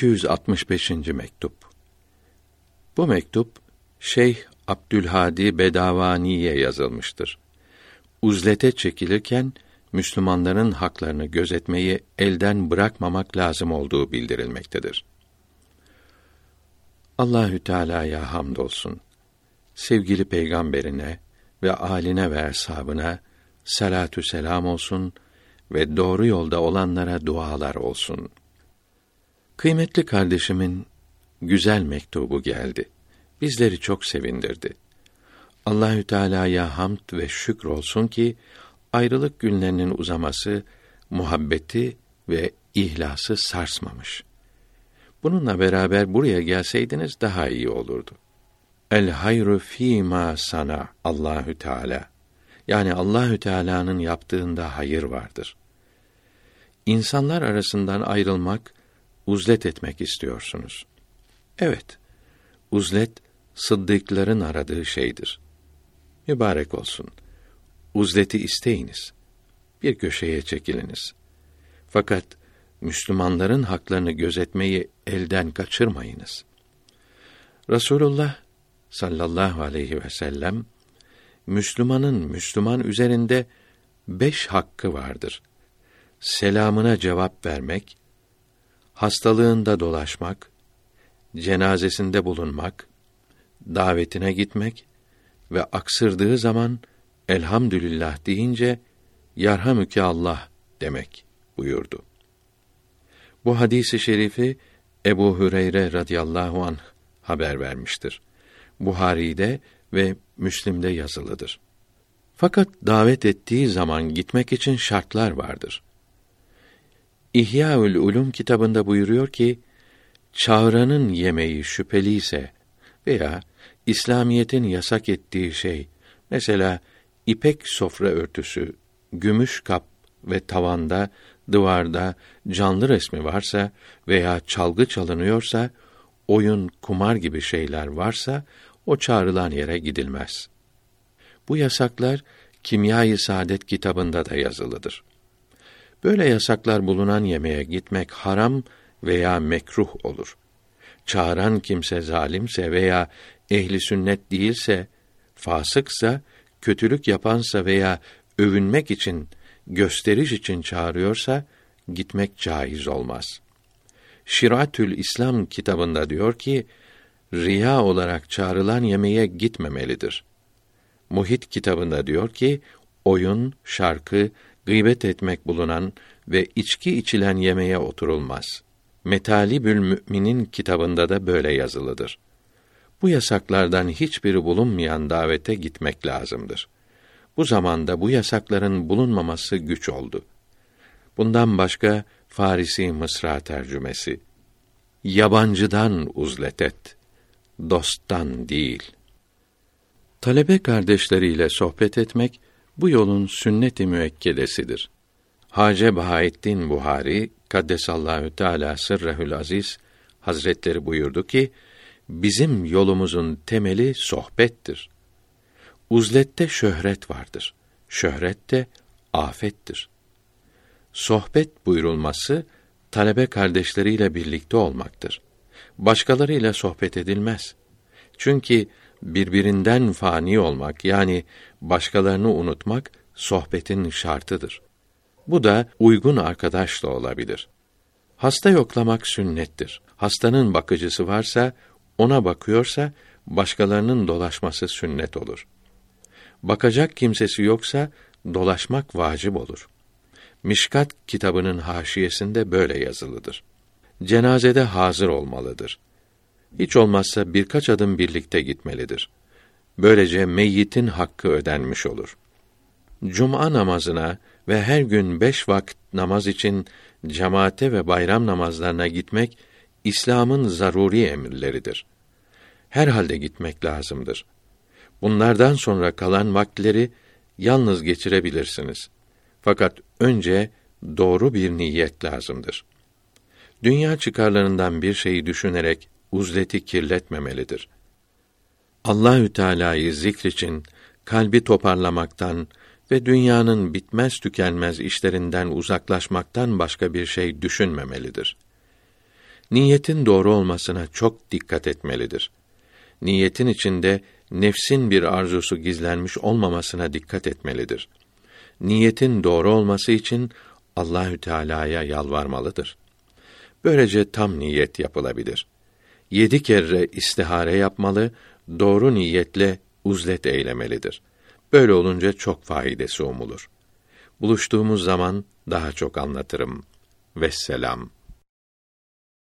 265. mektup. Bu mektup Şeyh Abdülhadi Bedavani'ye yazılmıştır. Uzlete çekilirken Müslümanların haklarını gözetmeyi elden bırakmamak lazım olduğu bildirilmektedir. Allahü Teala'ya hamdolsun. Sevgili peygamberine ve aline ve ashabına salatü selam olsun ve doğru yolda olanlara dualar olsun. Kıymetli kardeşimin güzel mektubu geldi. Bizleri çok sevindirdi. Allahü Teala'ya hamd ve şükür olsun ki ayrılık günlerinin uzaması muhabbeti ve ihlası sarsmamış. Bununla beraber buraya gelseydiniz daha iyi olurdu. El hayru fîmâ sana Allahü Teala. Yani Allahü Teala'nın yaptığında hayır vardır. İnsanlar arasından ayrılmak, uzlet etmek istiyorsunuz. Evet, uzlet sıddıkların aradığı şeydir. Mübarek olsun. Uzleti isteyiniz. Bir köşeye çekiliniz. Fakat Müslümanların haklarını gözetmeyi elden kaçırmayınız. Resulullah sallallahu aleyhi ve sellem Müslümanın Müslüman üzerinde beş hakkı vardır. Selamına cevap vermek, hastalığında dolaşmak, cenazesinde bulunmak, davetine gitmek ve aksırdığı zaman elhamdülillah deyince yarhamüke Allah demek buyurdu. Bu hadisi şerifi Ebu Hüreyre radıyallahu anh haber vermiştir. Buhari'de ve Müslim'de yazılıdır. Fakat davet ettiği zaman gitmek için şartlar vardır. İhyaül Ulum kitabında buyuruyor ki, çağıranın yemeği şüpheli ise veya İslamiyetin yasak ettiği şey, mesela ipek sofra örtüsü, gümüş kap ve tavanda, duvarda canlı resmi varsa veya çalgı çalınıyorsa, oyun, kumar gibi şeyler varsa o çağrılan yere gidilmez. Bu yasaklar Kimyayı Saadet kitabında da yazılıdır. Böyle yasaklar bulunan yemeğe gitmek haram veya mekruh olur. Çağıran kimse zalimse veya ehli sünnet değilse, fasıksa, kötülük yapansa veya övünmek için, gösteriş için çağırıyorsa gitmek caiz olmaz. Şiratül İslam kitabında diyor ki, riya olarak çağrılan yemeğe gitmemelidir. Muhit kitabında diyor ki, oyun, şarkı, gıybet etmek bulunan ve içki içilen yemeğe oturulmaz. Metalibül Mü'minin kitabında da böyle yazılıdır. Bu yasaklardan hiçbiri bulunmayan davete gitmek lazımdır. Bu zamanda bu yasakların bulunmaması güç oldu. Bundan başka Farisi Mısra tercümesi. Yabancıdan uzlet et, dosttan değil. Talebe kardeşleriyle sohbet etmek bu yolun sünnet-i müekkedesidir. Hace Bahaettin Buhari kaddesallahu teala sırrehül aziz Hazretleri buyurdu ki bizim yolumuzun temeli sohbettir. Uzlette şöhret vardır. Şöhret de afettir. Sohbet buyurulması talebe kardeşleriyle birlikte olmaktır. Başkalarıyla sohbet edilmez. Çünkü birbirinden fani olmak yani başkalarını unutmak sohbetin şartıdır. Bu da uygun arkadaşla olabilir. Hasta yoklamak sünnettir. Hastanın bakıcısı varsa, ona bakıyorsa, başkalarının dolaşması sünnet olur. Bakacak kimsesi yoksa, dolaşmak vacip olur. Mişkat kitabının haşiyesinde böyle yazılıdır. Cenazede hazır olmalıdır. Hiç olmazsa birkaç adım birlikte gitmelidir. Böylece meyyitin hakkı ödenmiş olur. Cuma namazına ve her gün beş vakit namaz için cemaate ve bayram namazlarına gitmek İslam'ın zaruri emirleridir. Herhalde gitmek lazımdır. Bunlardan sonra kalan vakitleri yalnız geçirebilirsiniz. Fakat önce doğru bir niyet lazımdır. Dünya çıkarlarından bir şeyi düşünerek uzleti kirletmemelidir. Allahü Teala'yı zikr için kalbi toparlamaktan ve dünyanın bitmez tükenmez işlerinden uzaklaşmaktan başka bir şey düşünmemelidir. Niyetin doğru olmasına çok dikkat etmelidir. Niyetin içinde nefsin bir arzusu gizlenmiş olmamasına dikkat etmelidir. Niyetin doğru olması için Allahü Teala'ya yalvarmalıdır. Böylece tam niyet yapılabilir. Yedi kere istihare yapmalı, doğru niyetle uzlet eylemelidir. Böyle olunca çok faydası umulur. Buluştuğumuz zaman daha çok anlatırım. Vesselam.